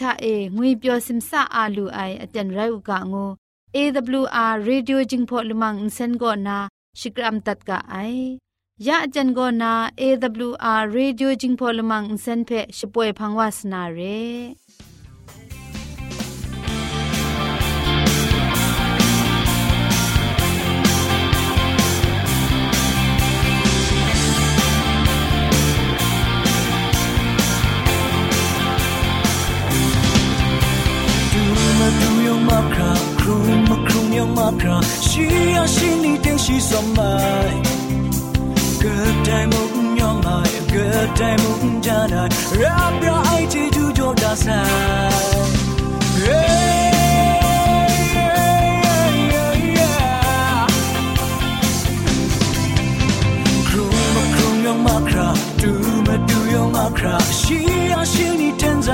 ထအေငွေပျော်စင်ဆာအာလူအိုင်အတန်ရုတ်ကငို AWR Radio Jingpho Lumang Insen go na Shikram tat ka ai ya ajan go na AWR Radio Jingpho Lumang Insen phe shpoe phangwa sna re 需要心里定西所买，隔代梦要买，隔代梦家来，让不要爱记住就大赛。Do ma do your makra, she 要心里真怎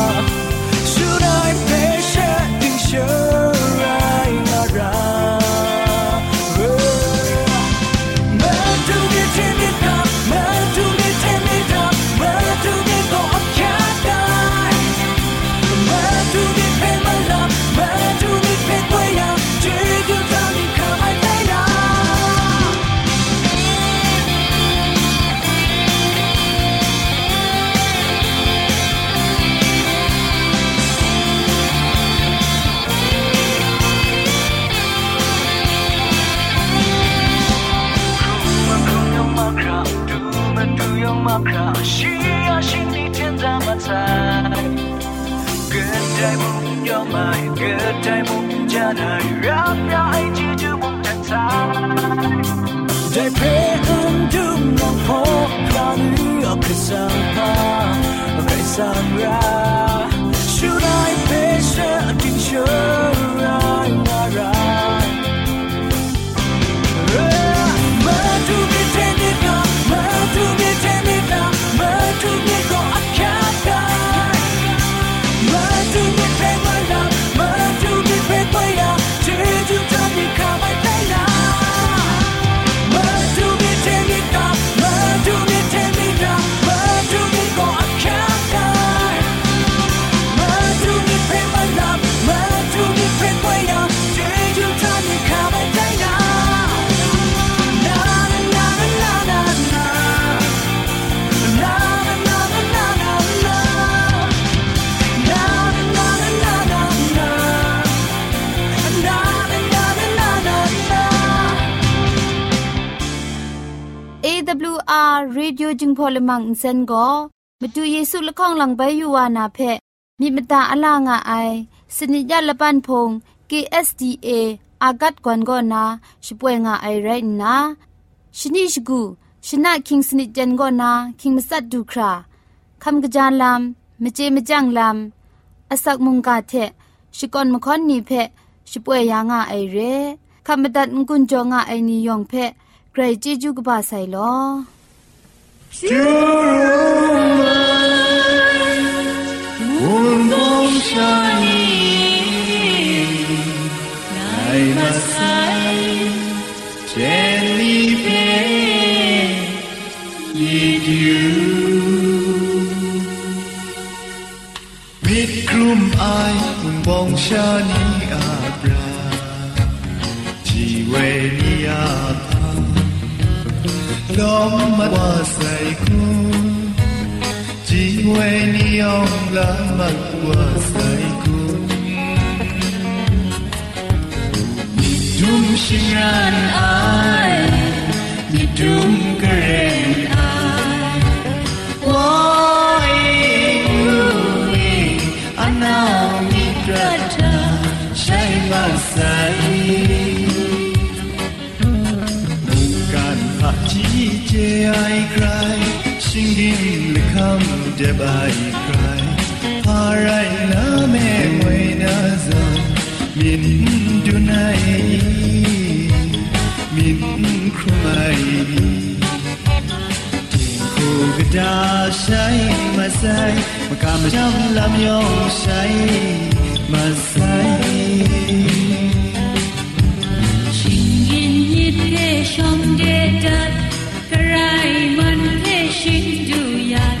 trái bóng gió mai kết trái bóng, cha này rap ra anh chỉ chứ bóng chẳng xa Đại phê ơn đừng ngọc phố Là nữ ở cửa sang ta Vậy sang ra. Should I pay share a tincture ดิโจึงพอลมังเซนก็มาดูเยซูละข้องหลังใบยูวานาเพมีมตาอลางอไอสนิยาละปันพง KSDA อากัดกวนกอนาช่วยงาไอไรนะชนิชกูชนะคิงสนิจันกอนาคิงมัสัดดูคราคำกระจายลำมเจมจังลำอาศักมุงกาเทชิกอนมคอนนีเพช่วยยางาไอเรคำบัดงกุนจงาไอนิยองเพะใครจิจูกบาไซลอ Pure. everybody cry alright na me moina za min dunai min khumai tin ko gada shai masai makam jam lam yo shai masai shingen yit de shom de dat karai man de shin du yat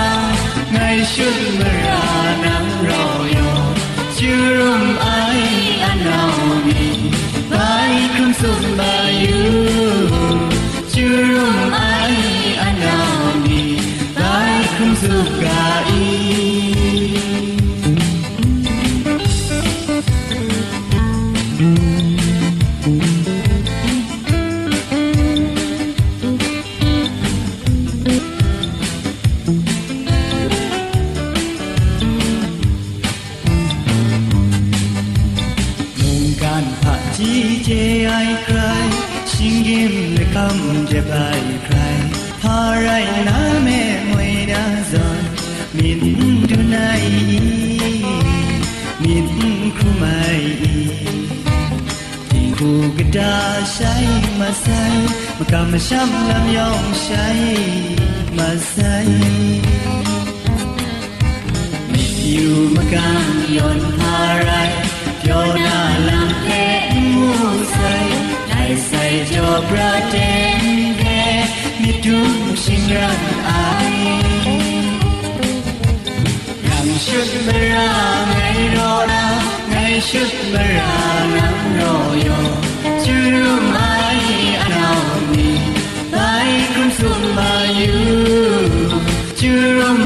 ชุดมราน้ำรอยอชื่อร่ม မိုင်ဒီကူကဒါဆိုင်မဆိုင်မကမရှမ်းလမ်းရောက်ဆိုင်မဆိုင်မစ်ယူမကံယွန်ဟာရိုင်ပြောနာလမ်းတဲ့မှုဆိုင်တိုင်းဆိုင်ကြောပရတဲ့မြတ်သူရှင်ရန်အိုင် should be around, ain't all out. งชุดมราไงรอนาไงชุดมรานังรอ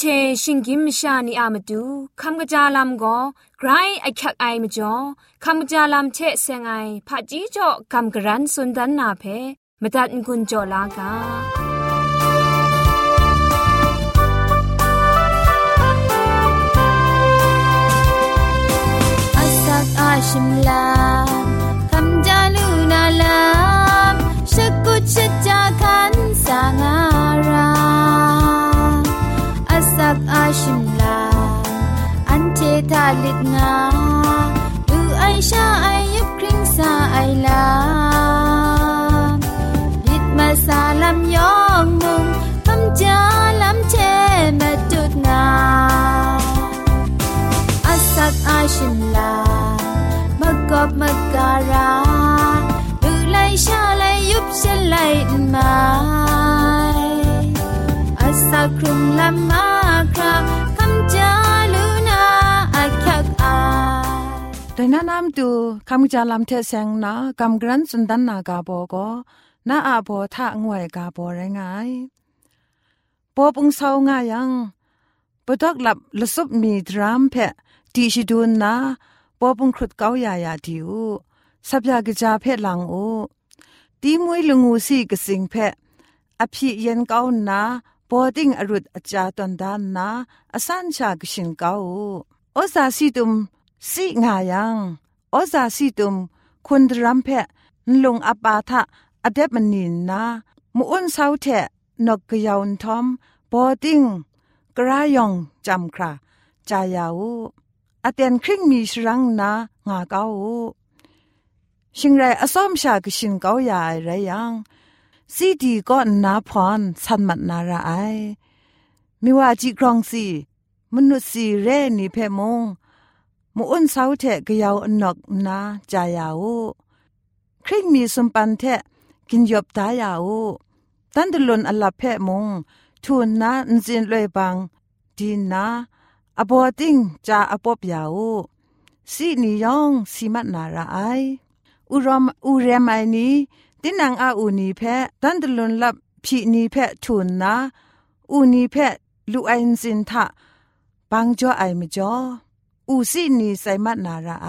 เชชิงกิมชานีอามาดูคำกระจาลำก็ไกรไอคักไอมาจ่อคำกระจาลำเชเซงไอผาจีจ่อคำกระรันสุนดันนาเพมตัดกุญจ่อลากา Asak ashimlam kamjalu nalam shakut shajakan sangara ชิมลาอันเทตาลิดนาดูไอชาไอยับคริงซาไอลาลิดมาซาลัมยองมุงปัมจาลัมเทมาจุดนาอัสักอาชิมลามะกอบมะการาดูไลชาไลยุบเชลไลมาอัสักครึ่งลัมมา แต่น้านำตูคำจาลำเทเซงนะกำกรันสุนดันนากาโบก็น้าอาโบท่างวยกาโบไรงายปอปุงเศร้างายังปดอกหลับละสุบมีดรามเพะตีชิดูนนะปอปุงครุดเกาอยายาดิวสับยากจาเพะหลังอูตีมวยลงูสีกสิงเพะอภิเย็นเกานาปอติงอรุดอาจาตันดานนาอสันชากชิงเกาโอซาสีตุม สิงายังโอซาสิตุมคุณรัมเพะลงอปาทะอเดบมนินนามุอุนเซาเทนกกยาวนทอมบอดิงกรายองจำคราจายาวอเตียนครึ่งมีชรังนางาเกาชิงไรอซ้อมชากชินเกาใหญ่ไรยังซีดีก็นาพรสันมัดนาราไอมิว่าจีกรองสีมนุษย์สีเรนี่เพมง มูอ้นเสาเทะกยาวอนกนาจายาวคริกมีสมปันเทะกินยบตายาวตันตลุนอลาเพะมงทูนนาอินจินเลยบังดีนาอบอติงจาอปอบยาวสีนิยองสีมัดนาราไออุรมอุเรมไอนี้ตินังอาอูนีเพะตันตลุนลับพีนีเพะทูนนาอูนีเพะลูไอน์สินทะปังจ่อไอมจ่อ อูสีนีไซมัดนาราไอ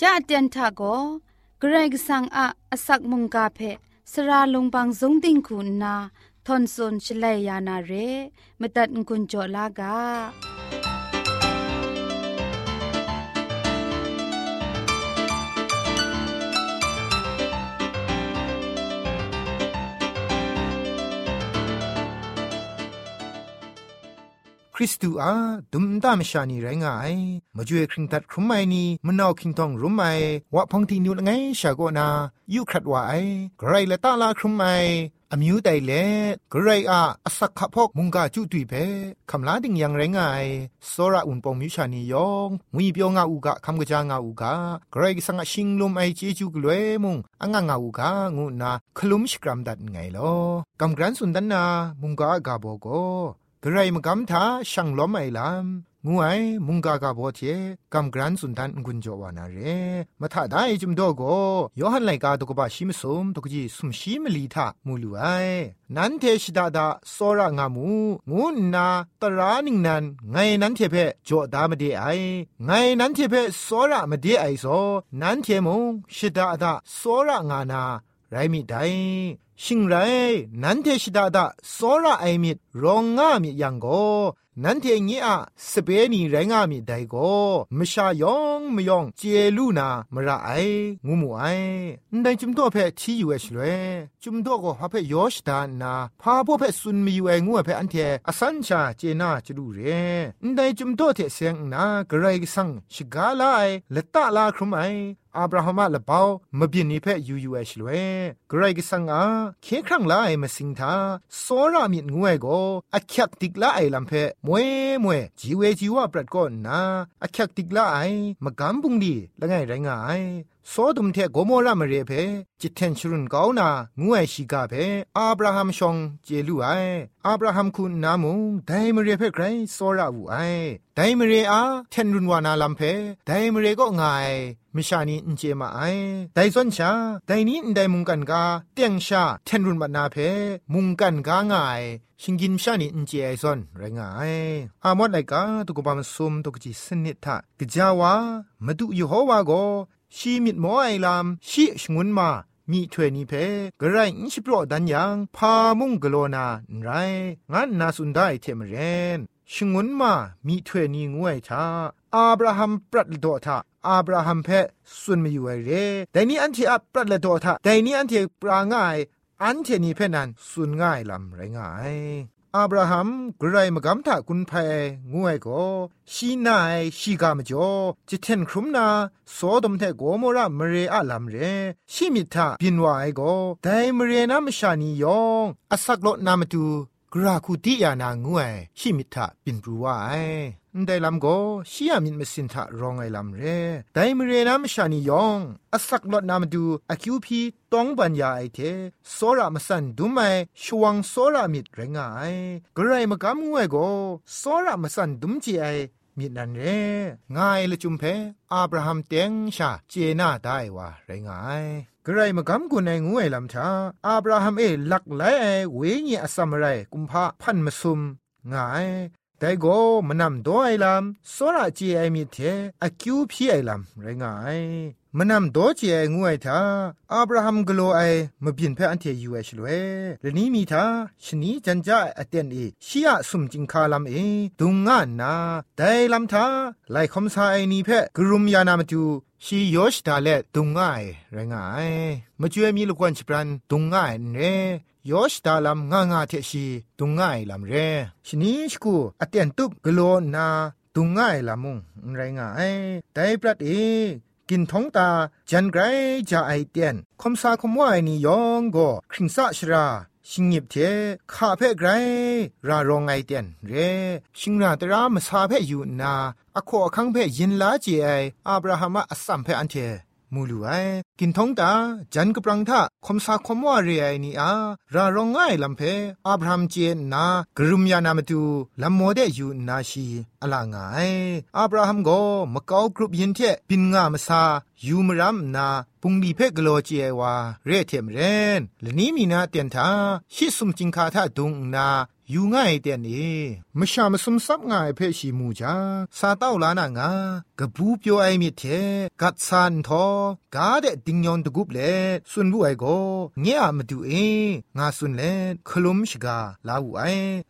ยะเตียนทาโกเกรกสังอะอสักมุงกาเพสระลงบางสงติงคุณนาทอนซนชลัยยานาเรมตัดกุญจลากา คริสตูอาดุมตามชานีไรงายมาจ่วยคริงตัดครุมไมนีมนาวคิงทองรุมไมวะพังทีนิวไงชาโกนายูครัดว่าไอไกรละตาลาครุมไมอมิวไดเลไกรอาอสักขะพอกมุงกาจุตุยเพคำลาดิงยังไรงายโซระอุนปองมิวชานียองงุยเปียวงาอูกะคำกะจางาอูกะไกรสังชิงลุมไอเจจูกลวยมุงอังงาอูนาขลุ่มชกรำดัดไงล้อกำเกรนสุนตนามุงกากาโบโก กะงูนาครมักำกรันสุนดันนามุงกากาโบโกกระไรมกำทาช่างล้อมไอลามงูไอ้มุงกากาโบเทกำกรันสุนทันกุญจวานาเรมาถ้าได้จุมดโกยอหันไลกาตกบะชิมสมตกจีสุมชิมลีทามูลูไอนันเทชิดาดาโซระงามูงูนาตรานิงนันไงนันเทเพจอดามเดไอไงนันเทเพโซระมเดไอโซนันเทมงชิดาดาโซระงานาไรมิได ชิงไรนันเทชิดาดาโซระไอมิดรองงามิยังโกนันเทงี้อะสเปนีไรงามิไดโกมชายองมยองเจลูนามระไองูมูไอได้จุมตัวเพทีอยู่เอชเลยจุมตัวก็ฮาเพยอชดานาพาพวกเพซุนมีอยู่ไองูเพอันเทอสัญชาเจนาจดูเรได้จุมตัวเทเสียงนากระไรสังชิกาลาไอละตาลาครุมไอ อับราฮัมละเปามบินนิเพยูยูเอชลเวกรกสังอาเคครั้งลาไอมาสิงทาโซรามิดงวยโกอักยักติกลาไอลัมเพมวยมวยจีเวจีวาปรัดก่อนนาอักยักติกลาไอมากำบุงดีละไงไรงาย โซดุมเทโกโมรามเรเพจิตเทนชรุนกาวนางูไอชิกาเพอับราฮัมชองเจลูไออับราฮัมคุณนามุงไดมเรเพไกรโซราอูไอไดมเรอาเทนรุนวานาลัมเพไดมเรก็ง่ายมิชานีอินเจมาไอไดซอนชาไดนี้อินไดมุงกันกาเตียงชาเทนรุนบันาเพมุงกันกาง่าย ชิงกินชานีอินเจไอซอนไรงายอามอดไลกาตุกบามซุมตุกจิสนิทะกจาวามาดูยูโฮวาโก ชีมิดหมอไอลามชีชงุนมามีถวยนี้เพกระไรอิชิโปรดันยังพามุงกโลนาไรงั้นนาสุนได้เทมเรนชงุนมามีถวยนี้งวยชาอาบราฮัมปรัดโดทาอาบราฮัมเพสุนมาอยู่ไอเรแต่นี้อันที่อัปรัดละโดทาแต่นี้อันที่ปราง่าย อันเทนี้เพนันสุนง่ายลำไรง่าย อับราฮัมกรายมกำถากุนเพงวยก็ชีนายชีกามจ่อจิเทนครุมนาสอดมเทโกโมระมเรอะลัมเรชิมิทาบินวายก็ไดมเรนามชานียองอสักโลนามตูกราคุติยานางวยชิมิทาบินปรูวาย ได้ลำโกชียมินมสินทารองไอลำเร่ไดมเรนามชานียองอสักลดนามดูอคิวพีต้องบัญญาไอเทโซรามสันดูไมชวงโซรามิดไรงายกระไรมกำงวยกโซรามสันดุมจีไอมิดนันเรง่ายละจุมเพอับราฮัมเตียงชาเจน่าได้ว่าไรงายกระไรมากำกุนไองวยลำชาอับราฮัมเอลักไหลเวญีอสัมไรกุมภาพันมสุมง่าย แต่ก็มันนำโดไอลำสระเจไอมีเทอคิวพี่ไอลำไรงมันนำโดเจไองวยทาอับราฮัมกโลไอมาบินเพื่อันเทยูเอชลเวและนี้มีทาชนีจันจ่าอเตนเอชียสุมจิงคาลำเอดุงงานนาแต่ลำทาไลคอมซาไอนีเพ่กรุมยานามจูชียอชดาเลดุงง่ายไรงายมาจ่วยมีลูกวันชิปรันดุงง่ายเร ยอชดาลำง่างาเทชีดุงง่ายลำเรชนีชกูอเตนตุบกโลนาดุงง่ายลำมุงไรงายแต่ปรัดเอกินท้องตาจันไกรจะไอเตียนคมสาคมว่าไอนี่ยองก็คริงสะชราชิงหยิบเทข้าเพ่ไกรรารองไอเตียนเรชิงราตรามสาเพ่อยู่นาอโคอคังเพ่ยินลาเจไออับราฮัมอัสสัมเพ่อันเท มูลูไอกินท้องตาจันกปรังทะคมสาคมว่าเรไอนี่อารารองง่ายลำเพอับราฮัมเจนนากรุมยานามตูลำโมเดอยู่นาชีอลางายอับราฮัมก็มะเกากรุบยินเทปินงามสายูมรัมนาปุงดีเพกโลเจวาเรเทมเรนและนี้มีนาเตียนทาชิสุมจิงคาทาดุงนา อยู่ง่ายเตียนี่มชามสมซับง่ายเพชีมูจาซาเต้าลานางากะบูเปียวไอมิเทกัดซานทอกาเดดิงยอนตะกุบเลสุนบุไอโกเงียมาดูเองาสุนเลคลุมชกาลาอูไอ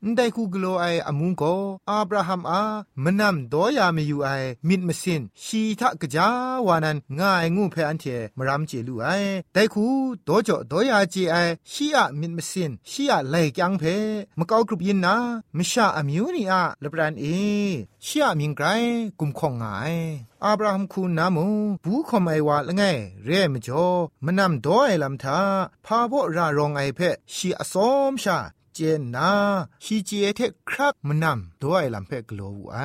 อันไดคูกโลไออมุงโกอาบราฮัมอามนัมดอยามีอยู่ไอมิดมสินชีทะกะจาวานันง่ายงูเพอันเทมรามเจลูไอไดคูดอจอดอยาเจไอชีอะมิดมสินชีอะไลกยังเพมะกอกรุบยินนามิชาอมิวนี่อะละปรานเอชีอมิงไกรกุมข่องงายอับราฮัมคูนามูบูคอมไอวาละไงเร่มจ่อมนำดอไอลำทาพาโบรารองไอเพชีอสอมชาเจนนาชีเจเทครักมนำดอไอลำเพกโลวไอ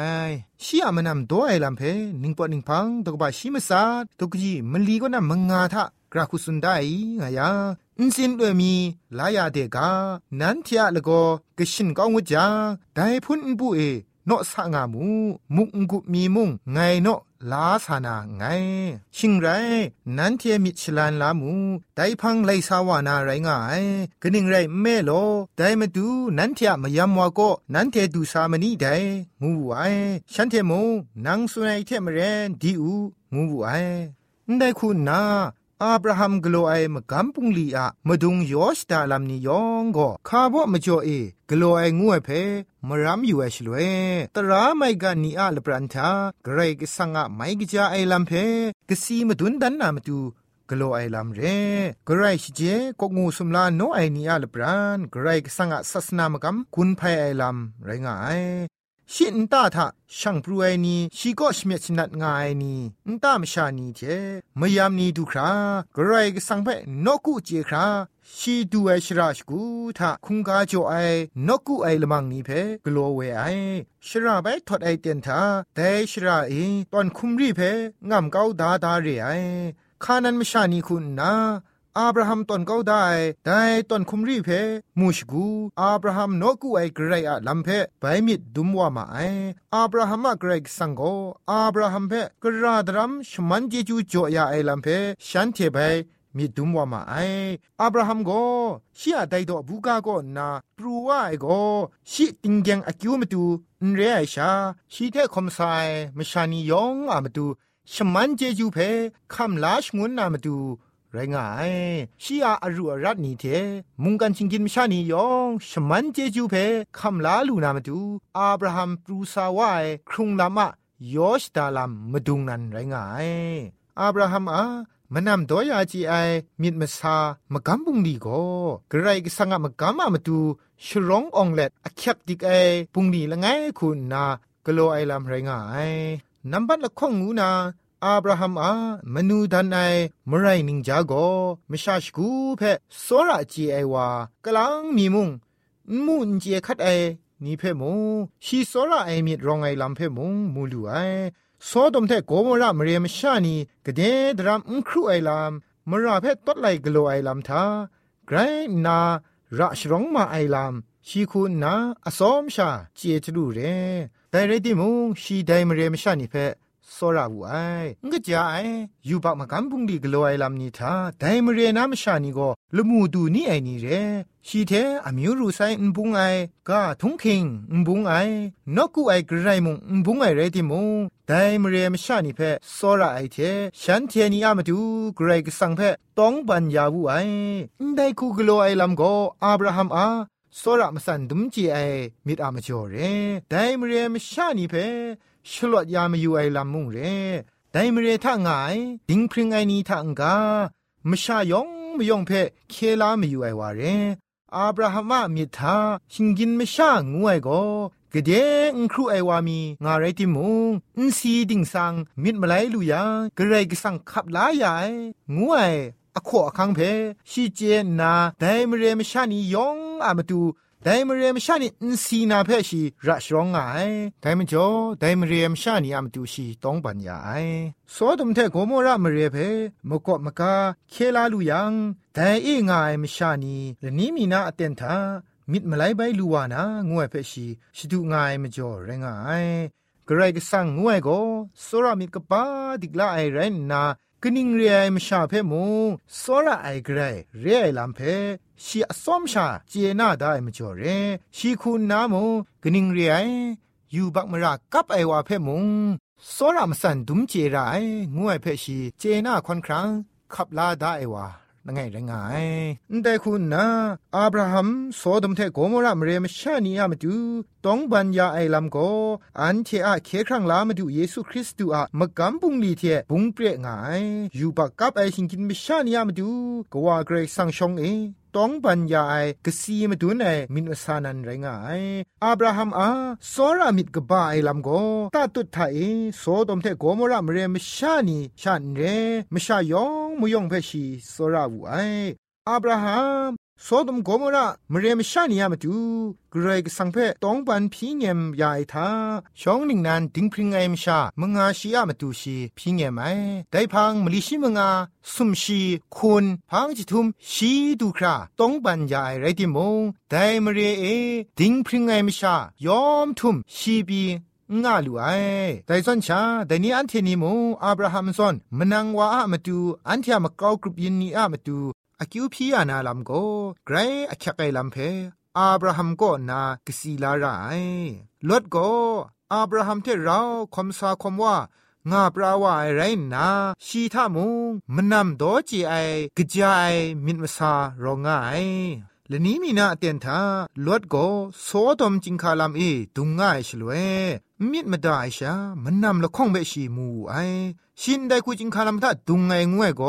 ชีอมนำดอไอลำเพนิงปอนิงพังตกบะชีมซาตกจีมลีก็นะมงาทะกราคุสุนไดงายา อินสินด้วยมีลายาเดกา นันเทียละก็กชินกองวจาได้พุนบุเอเนาะสะงามูมุงกุมีมุงไงเนาะลาสานาไง ชิงไรนันเทียมิชลันลามูไดพังไลสาวานาไรงายกนิ่งไรแม่โลไดมาดูนันเทียมยามวาก็นันเทดูสามนีไดงูไอฉันเทมูนังสุนัยเทมเรนดีอูงูไอได้คุณนา อับราฮัมกลัวไอมกำปุงลีอะมาดุงยอสตาลามนียองก็คาบ่มาจ่อเอกลัวไองวเพมรำอยู่ไอชลเวตราไม่กันนีอะลปรันทาเกรกสังอะไม่กจาไอลำเพกสีมาดุนดันนามาดูกลัวไอลำเรกไรชเจก็งูสุมลาโนไอนีอะลปรานเกรกสังอะศาสนามกำคุณภัยไอลำไรงาย ชินตาทะช่างปรวยนีชีก็ชเมชนัดงายนีนตามชานีเทมยามนีดูครากรายก็สังเพนกุเจคราชีดูไอชราชกูทะคุงกาโจไอนกุไอละมังนีเพกลัวเวไอชราไปทอดไอเตียนทาแต่ชราเอตอนคุมรีเพงามเกาดาดาเรไอคานันมชานีคุณนา อับราฮัมตอนเขาได้ได้ตอนคุมรีเพมูชกูอับราฮัมโนกูไอเกรอะลัมเพไปมิดดุมว่ามาไออับราฮัมอะเกรกสังโกอับราฮัมเพกระดรัมชมันเจจูจ่อยาไอลัมเพฉันเทไปมีดุมว่ามาไออับราฮัมโกชียไดดอบูกาโกนาปรูว่าไอโกชีติงเกงอคิวมาตูนเรไอชาชีเทคอมไซมชานียองอามาตูชมันเจจูเพคำลาชงวนนามาตู ไรงายชีอาอรุอรัตนีเทมุงกันชิงกินมชานียองชมันเจจูเพคำลาลูนามาดูอับราฮัมปรูซาวายครุงลามะยอชตาลัมมาดุงนันไรงายอับราฮัมอามนำดอยาจีไอมิดมาซามากำบุงดีโกกระไรก็สังมากำมามาดูชร้ององเล็ดอคักดิกไอปุงดีละไงคุณนากโลไอลำไรงายนับบัดละข้องงูนา อับราฮัมอามนูดันไอมไรนิงจาโกมชาชกูเพโซระจีไอวากลังมีมุงมุนเจคัดไอนี่เพมูชีโซระไอมิดรองไอลำเพมุงมูลูไอโซดมเทโกมระมเรียมชานีกะเดดรัมอุครูไอลำมราเพตดไลกโลไอลำทาไกรนาระชรองมาไอลำชีคุณนาอสอมชาเจตรูเรแต่เรดิมุงชีไดมเรียมชานีเพ စောရဘူးအိုင်ငကြအိုင်ယူပါမကန်ပုန်ဒီဂလိုအိုင်လမ်နီသာဒိုင်မရေနာမရှာနီကိုလူမှုသူနီအိုင်နီရဲရှီတဲ့အမျိုးရူဆိုင်အန်ပုန်အိုင်ကထုံခင်အန်ပုန်အိုင်နော့ကူအိုင်ဂရိုင်မုံအန်ပုန်အိုင်ရဲတိမုံဒိုင်မရေမရှာနီဖက်စောရအိုင်တဲ့ရှန်တီနီအမတူဂရိုင်ကဆန်ဖက်တောင်းပန်ယာဘူးအိုင်ဒိုင်ကူဂလိုအိုင်လမ်ကိုအာဗြဟမ်အာစောရမစန်ဒွမ်ကြီးအိုင်မိတအမကျော်ရဲဒိုင်မရေမရှာနီဖက် ชลวดยามอยู่ไอลำมุงเร่ไดมเรท่างาย ดิงพริงไอนีท่างกามชายองมยองเพเคลามอยู่ไอวาเรอาบราฮัมมิทาชิงกินมชางวยก็กเดงครูไอวามีงาไรติมุงอินซีดิงสังมิดมาไลลุยากระไรกสังขับลายายงวยอขอคังเพชีเจนาไดมเรมชานียองอามาตู ไดมเรียมชานีอินซีนาเพชีรัชรองไงไดมจ่อไดมเรียมชานีอามาตูชีต้องปัญญาไอสอดมเทโกโมระมเรียเพมกอมกาเคลาลูยังไดเองายมชานีและนี้มีนาอเตนทามิดมาไลใบลูวานางวยเพชีชิดูงายมจ่อเรงไอกระไรก็สั่งงวยก็สรามิดกปาดิกลาไอเรนนา กนิงเรียมชาเพมูสระไอเกรเรียลำเพชีอสอมชาเจน่าได้มจ่อเรชีคุณนามูกนิงเรียอยู่บักมรากับไอวาเพมุงสระมสันดุมเจรายงวยเพชีเจน่าคอนครั้งขับลาได้วา นังไงละไงแต่คุณนะอับราฮัมโซดมเทโกมรามเรมชานีอามาดูต้องบัญญาไอลำโกอันเทอะเคครั้งลามาดูเยซูคริสต์อะมกำปุงลีเทบุงเปรียงไงอยู่ปากกับไอชิงกินมชานีอามาดูกว่าเกรสังชงเอ ต้องปัญญาไอกสีมาดูในมินอสานันไรงายอับราฮัมอาสอรามิดกบ้าไอลำโกตาตุดไทยโซดมเทโกมระมเรมชานีชันเรมชายองมุยองเพชีสอราวูไออับราฮัม โซดมโกมระมเรมชานียามาดูกรกสังเพต้องปันพีเงมยายทาช่องหนึ่งนั้นดิงพริงไอมชามงาชียามาดูชีพีเงมไอได้พังมลิชิมงาสุมชีคุณพังจิทุมชีดูคราต้องปันยายไรติมงได้มเรเอดิงพริงไอมชายอมทุมชีบีงาลูไอแต่ส่วนชาแต่นี้อันเทนิโมอับราฮัมซอนมนังวาอะมาดูอันเทียมกรากรุบยินนีอะมาดู อากิวพีอานาลัมโกไกรอคักไกลัมเพอับราฮัมก็นากสีลาไรลดก็อับราฮัมเทเราคมสาคมว่างาปราวาไอไรนาชีทามุงมนำโดจีไอกจายมินมสารองไง ละนี้มีนาเตียนทาลวดโกโซดมจิงคาลามเอดุงง่ายฉลวยมิดมาได้ชามันนำละข้องเบชีมูไอชินได้คุจิงคาลามทาดุงไงงวยโก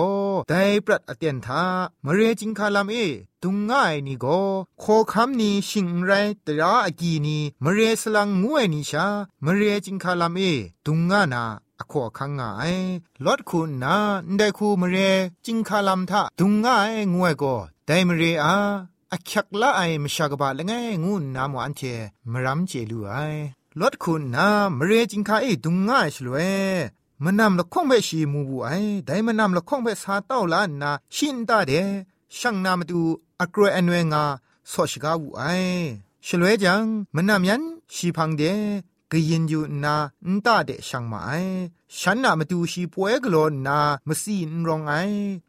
ได้ปรัดอเตียนทามเรจิงคาลามเอดุงง่ายนี่โกโคคำนี้ชิงไรตราอากีนี้มเรสลังงวยนี่ชามเรจิงคาลามเอดุงง่านาอขอคังงายลดคุณนาได้คูมเรจิงคาลามทาดุงง่ายงวยโกได้มเรอา อคักละไอมชากบาละไงงูนามวันเทมรัมเจลูไอลดคุณนามเรจิงคาเอดุงง่ายชลวยมันนำละข้องเบชีมูบูไอได้มันนำละข้องเบสาเต้าลานนาชินตาเดช่างนามดูอักรวยอันเวงาสอชกาวูไอชลวยจังมันนำยันชีพังเด กยินอยู่นาอันตาเดช่างมาไอฉันน่ะมาดูชีป่วยกลอนนามาซีนรองไอ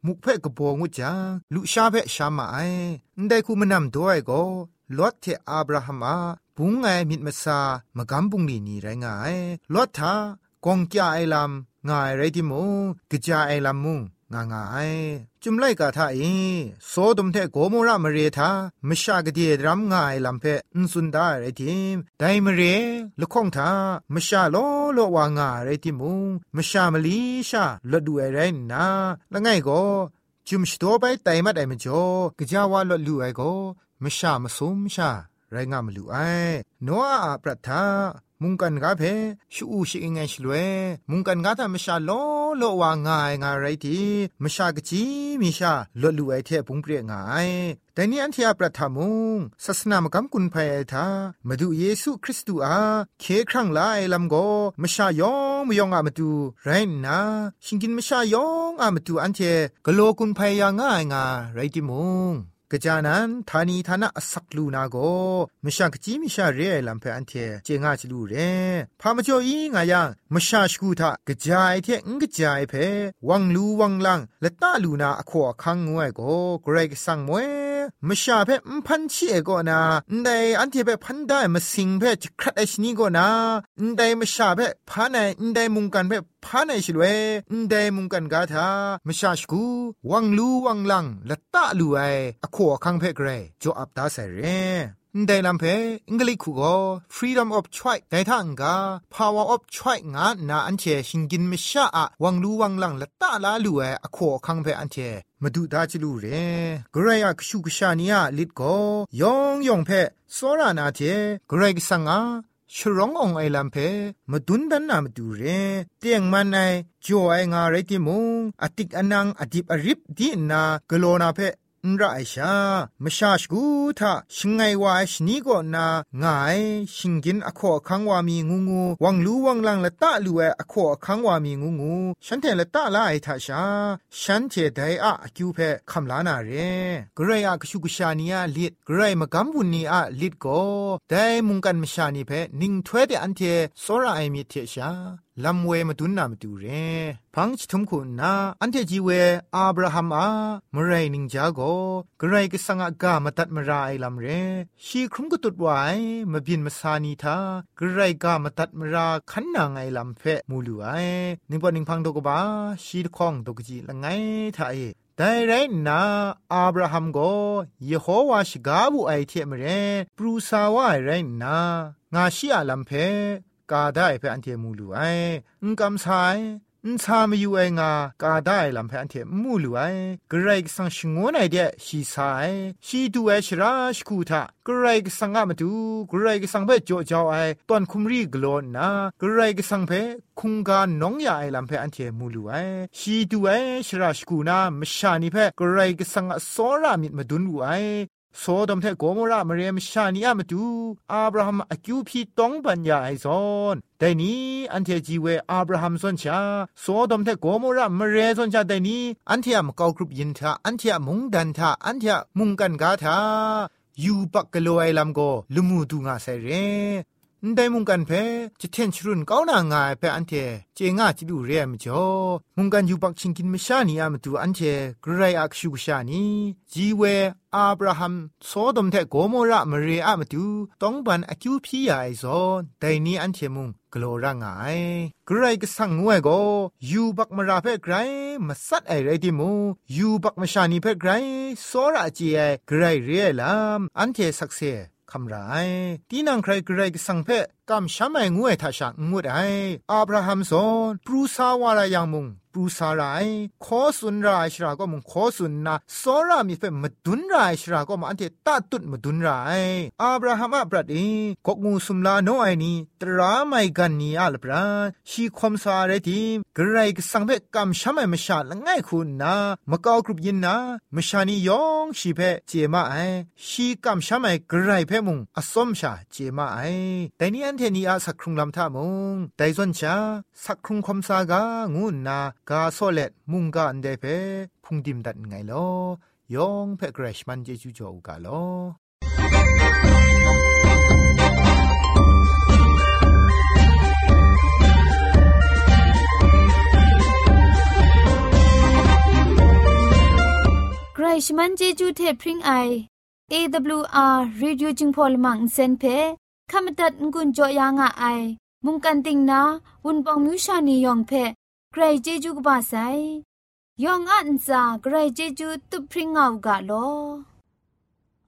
มุกเพ่กบงวจังลุชาเพ่ชามาไอได้คูมานำด้วยก็ลอตเทอับราฮัมอาบุงไงมิดมาซามากำบุงลีนี่ไรงายลอตทากองจาไอลำงายไรที่มูกจาไอลำมุงงางาย จุมไลกาทาเอโซดมเทโกโมระมเรทามชากเดียดรัมงายลำเพอนสุนดาไรทิมไดมเรละข้องทามชาโลโลวางาไรทิมุงมชามลีชาละดูไอไรนาละไงก็จุมชโตไปไตมัดไอมจ่อกะจาวาละลูไอก็มชามสุมชาไรงามลูไอโนอาปรัทา มุงกันกาเพชูอูชิงไงชลเวมุงกันกาทามชาโลโลวางายงาไรทีมชากจีมิชาลลูไอเทพุงเปรียงายแต่นี่อันที่อาประทามุงศาสนามกำกุนภัยทามาดูเยซูคริสต์อาเคครั้งลาไอลำโกมชายองมยองอามาดูไรนะชิงกินมชายองอามาดูอันเทกโลกุนภัยยาง่ายงาไรติมุง กะจานันทานีทานะอสักลูนาโกมชากจีมิชาเรไอลัมเพอันเทเจงาจลูเรพามจ่ออีงายังมชาชกูทากะจายเทงกะจายเพวังลูวังลังละตาลูนาอขอคังงวยโกเกรกสังมวย มชาเพมพันชีเอโกนาไดอันเทเปพันได้มาสิงเพจครัดไอชนีโกนาไดมชาเพพาไนไดมุงกันเพพาไนชลเวไดมุงกันกาทามชาชกูวังลูวังลังละตะลูไออขอคังเพเกรจออับตาเสเร ได้ลำเพอังกฤษคูก็ freedom of choice ได้ทางกา power of choice งานาอันเชชิงกินมิชาอะวังลูวังลังละตาลาลูเออขอคังเพอันเชมาดูดาจิลูเรกรายกชูกชานียลิดก็ยองยองเพสอรานาเทกรายกสังอาชร้ององไอลำเพมาดุนดันนามาดูเรเตียงมันไอจ่อไองาไรติมุงอติกอนังอดิบอริบดีนากโลนาเพ นไรชามชาชกูทาชิงไงวาชนีก็นางายชิงกินอขอคังวามีงูงูวังลูวังลังละตะลูเออขอคังวามีงูงูฉันเทละตะลาไอทาชาฉันเทไดอะคิวเพคำลานาเรกรายอะกชุกชานียลิดกรายมกำบุนีอะลิดก็ได้มุงกันมชานีเพนิงถ้วยเดอันเทสระไอมีเทชา ลำเวมาดุนนามาดูเรพังชิทุมคุณนาอันเทจีเวอับราฮัมอามไรนิงจาโกกระไรกสังอากามาตัดมาราไอลำเรชีครุมก็ตุดไว้มาบินมาสานีทากรไรกามาตัดมาราขันนางไอลำเพมูลูไอนิบอนิงพังดกบาชีดคองดกจีละไงทาเอแต่ไรนาอับราฮัมก็เยโฮวาชกาบุไอเทมเรปรูซาวาไรนางาชิอาลัมเพ กาได้เพื่ออันเทมูลูไออุกำสายอุชามอยู่ไองากาได้ลำเพออันเทมูลูไอกรกสังชงวนไอเดียชีสายชีดูเอชราชคูทากรกสังอามาดูกรกสังเพจโจเจ้าไอตอนคุมรีกลอนนากรกสังเพคุงกาน้องยาไอลำเพออันเทมูลูไอชีดูเอชราชคูนามชานิเพกรกสังอสอรามิดมาดุนอูไอ โซดมเทโกโมรามเรียมชานีอามาดูอับราฮัมอากิวพีตองปัญญาไอซอนแต่นี้อันเทจีเวอับราฮัมส่วนชาโซดมเทโกโมรามเรียส่วนชาแต่นี้อันเทียมกากรุปยินทาอันเทียมุงดันทาอันเทียมุงกันกาทายูปักกะโลไอลัมโกลุมูดูงาเซเร นได้มุงกันเพจะเทนชรุนก้าวนางายเพอันเทเจงาจิดูเรียมจ่อมุงกันอยู่ปักชิงกินมชานีอามาดูอันเทกรายอักชูกชานีจีเวอับราฮัมโซดมเทโกโมระมเรอามาดูต้องบันอคิวพียาไอซอนแต่นี้อันเทมุงกลัวร่างไงกรก็สั่งงวยก็ยูบักมาราเพ่ไกรมาสัดไอไรดิมูยูบักมาชานีเพ่ไกรโซระจีไอกรเรียลามอันเทสักเซ คำไรตีนังใครเกรกสังเพกำช้ำไองวยทาชักงวดไออับราฮัมสอนปรูซาวารายังมุงปรูซาไรขอสุนรายชราก็มุงขอสุนนะสอรามีเฟมดุนรายชราก็มาอันเทตาตุดมดุนรายอับราฮัมอับรัดเอกกงูสุมลาโนไอนีตราไม่กันนีอัลปราชีคมสาเรติกรกสังเพกำช้ำไอมชาละง่ายคุณนะมะกอกรุบยินนะมชานียองชีเพเจมาไอชีกำช้ำไอเกรเพมุงอสมชาเจมาไอแต่เนี่อันเทนีอาสักครุงลำท่ามุงแต่ส่วนชาสักครุงคมสากางูนากาโซเลตมุงกาอันเดเพพุงดิมดัดไงลอยองเพกรชมันเจจูโจกาลอใครชมันเจจูเทพริงไอ AWR Reducing Polymer เซนเพ ขมตัดงุนจอยางอไอ มุงกันติงนาวุนปองมิวชานียองเพใครเจจูกบาไซยองอันซาใครเจจูตุพริงเอากาโลอ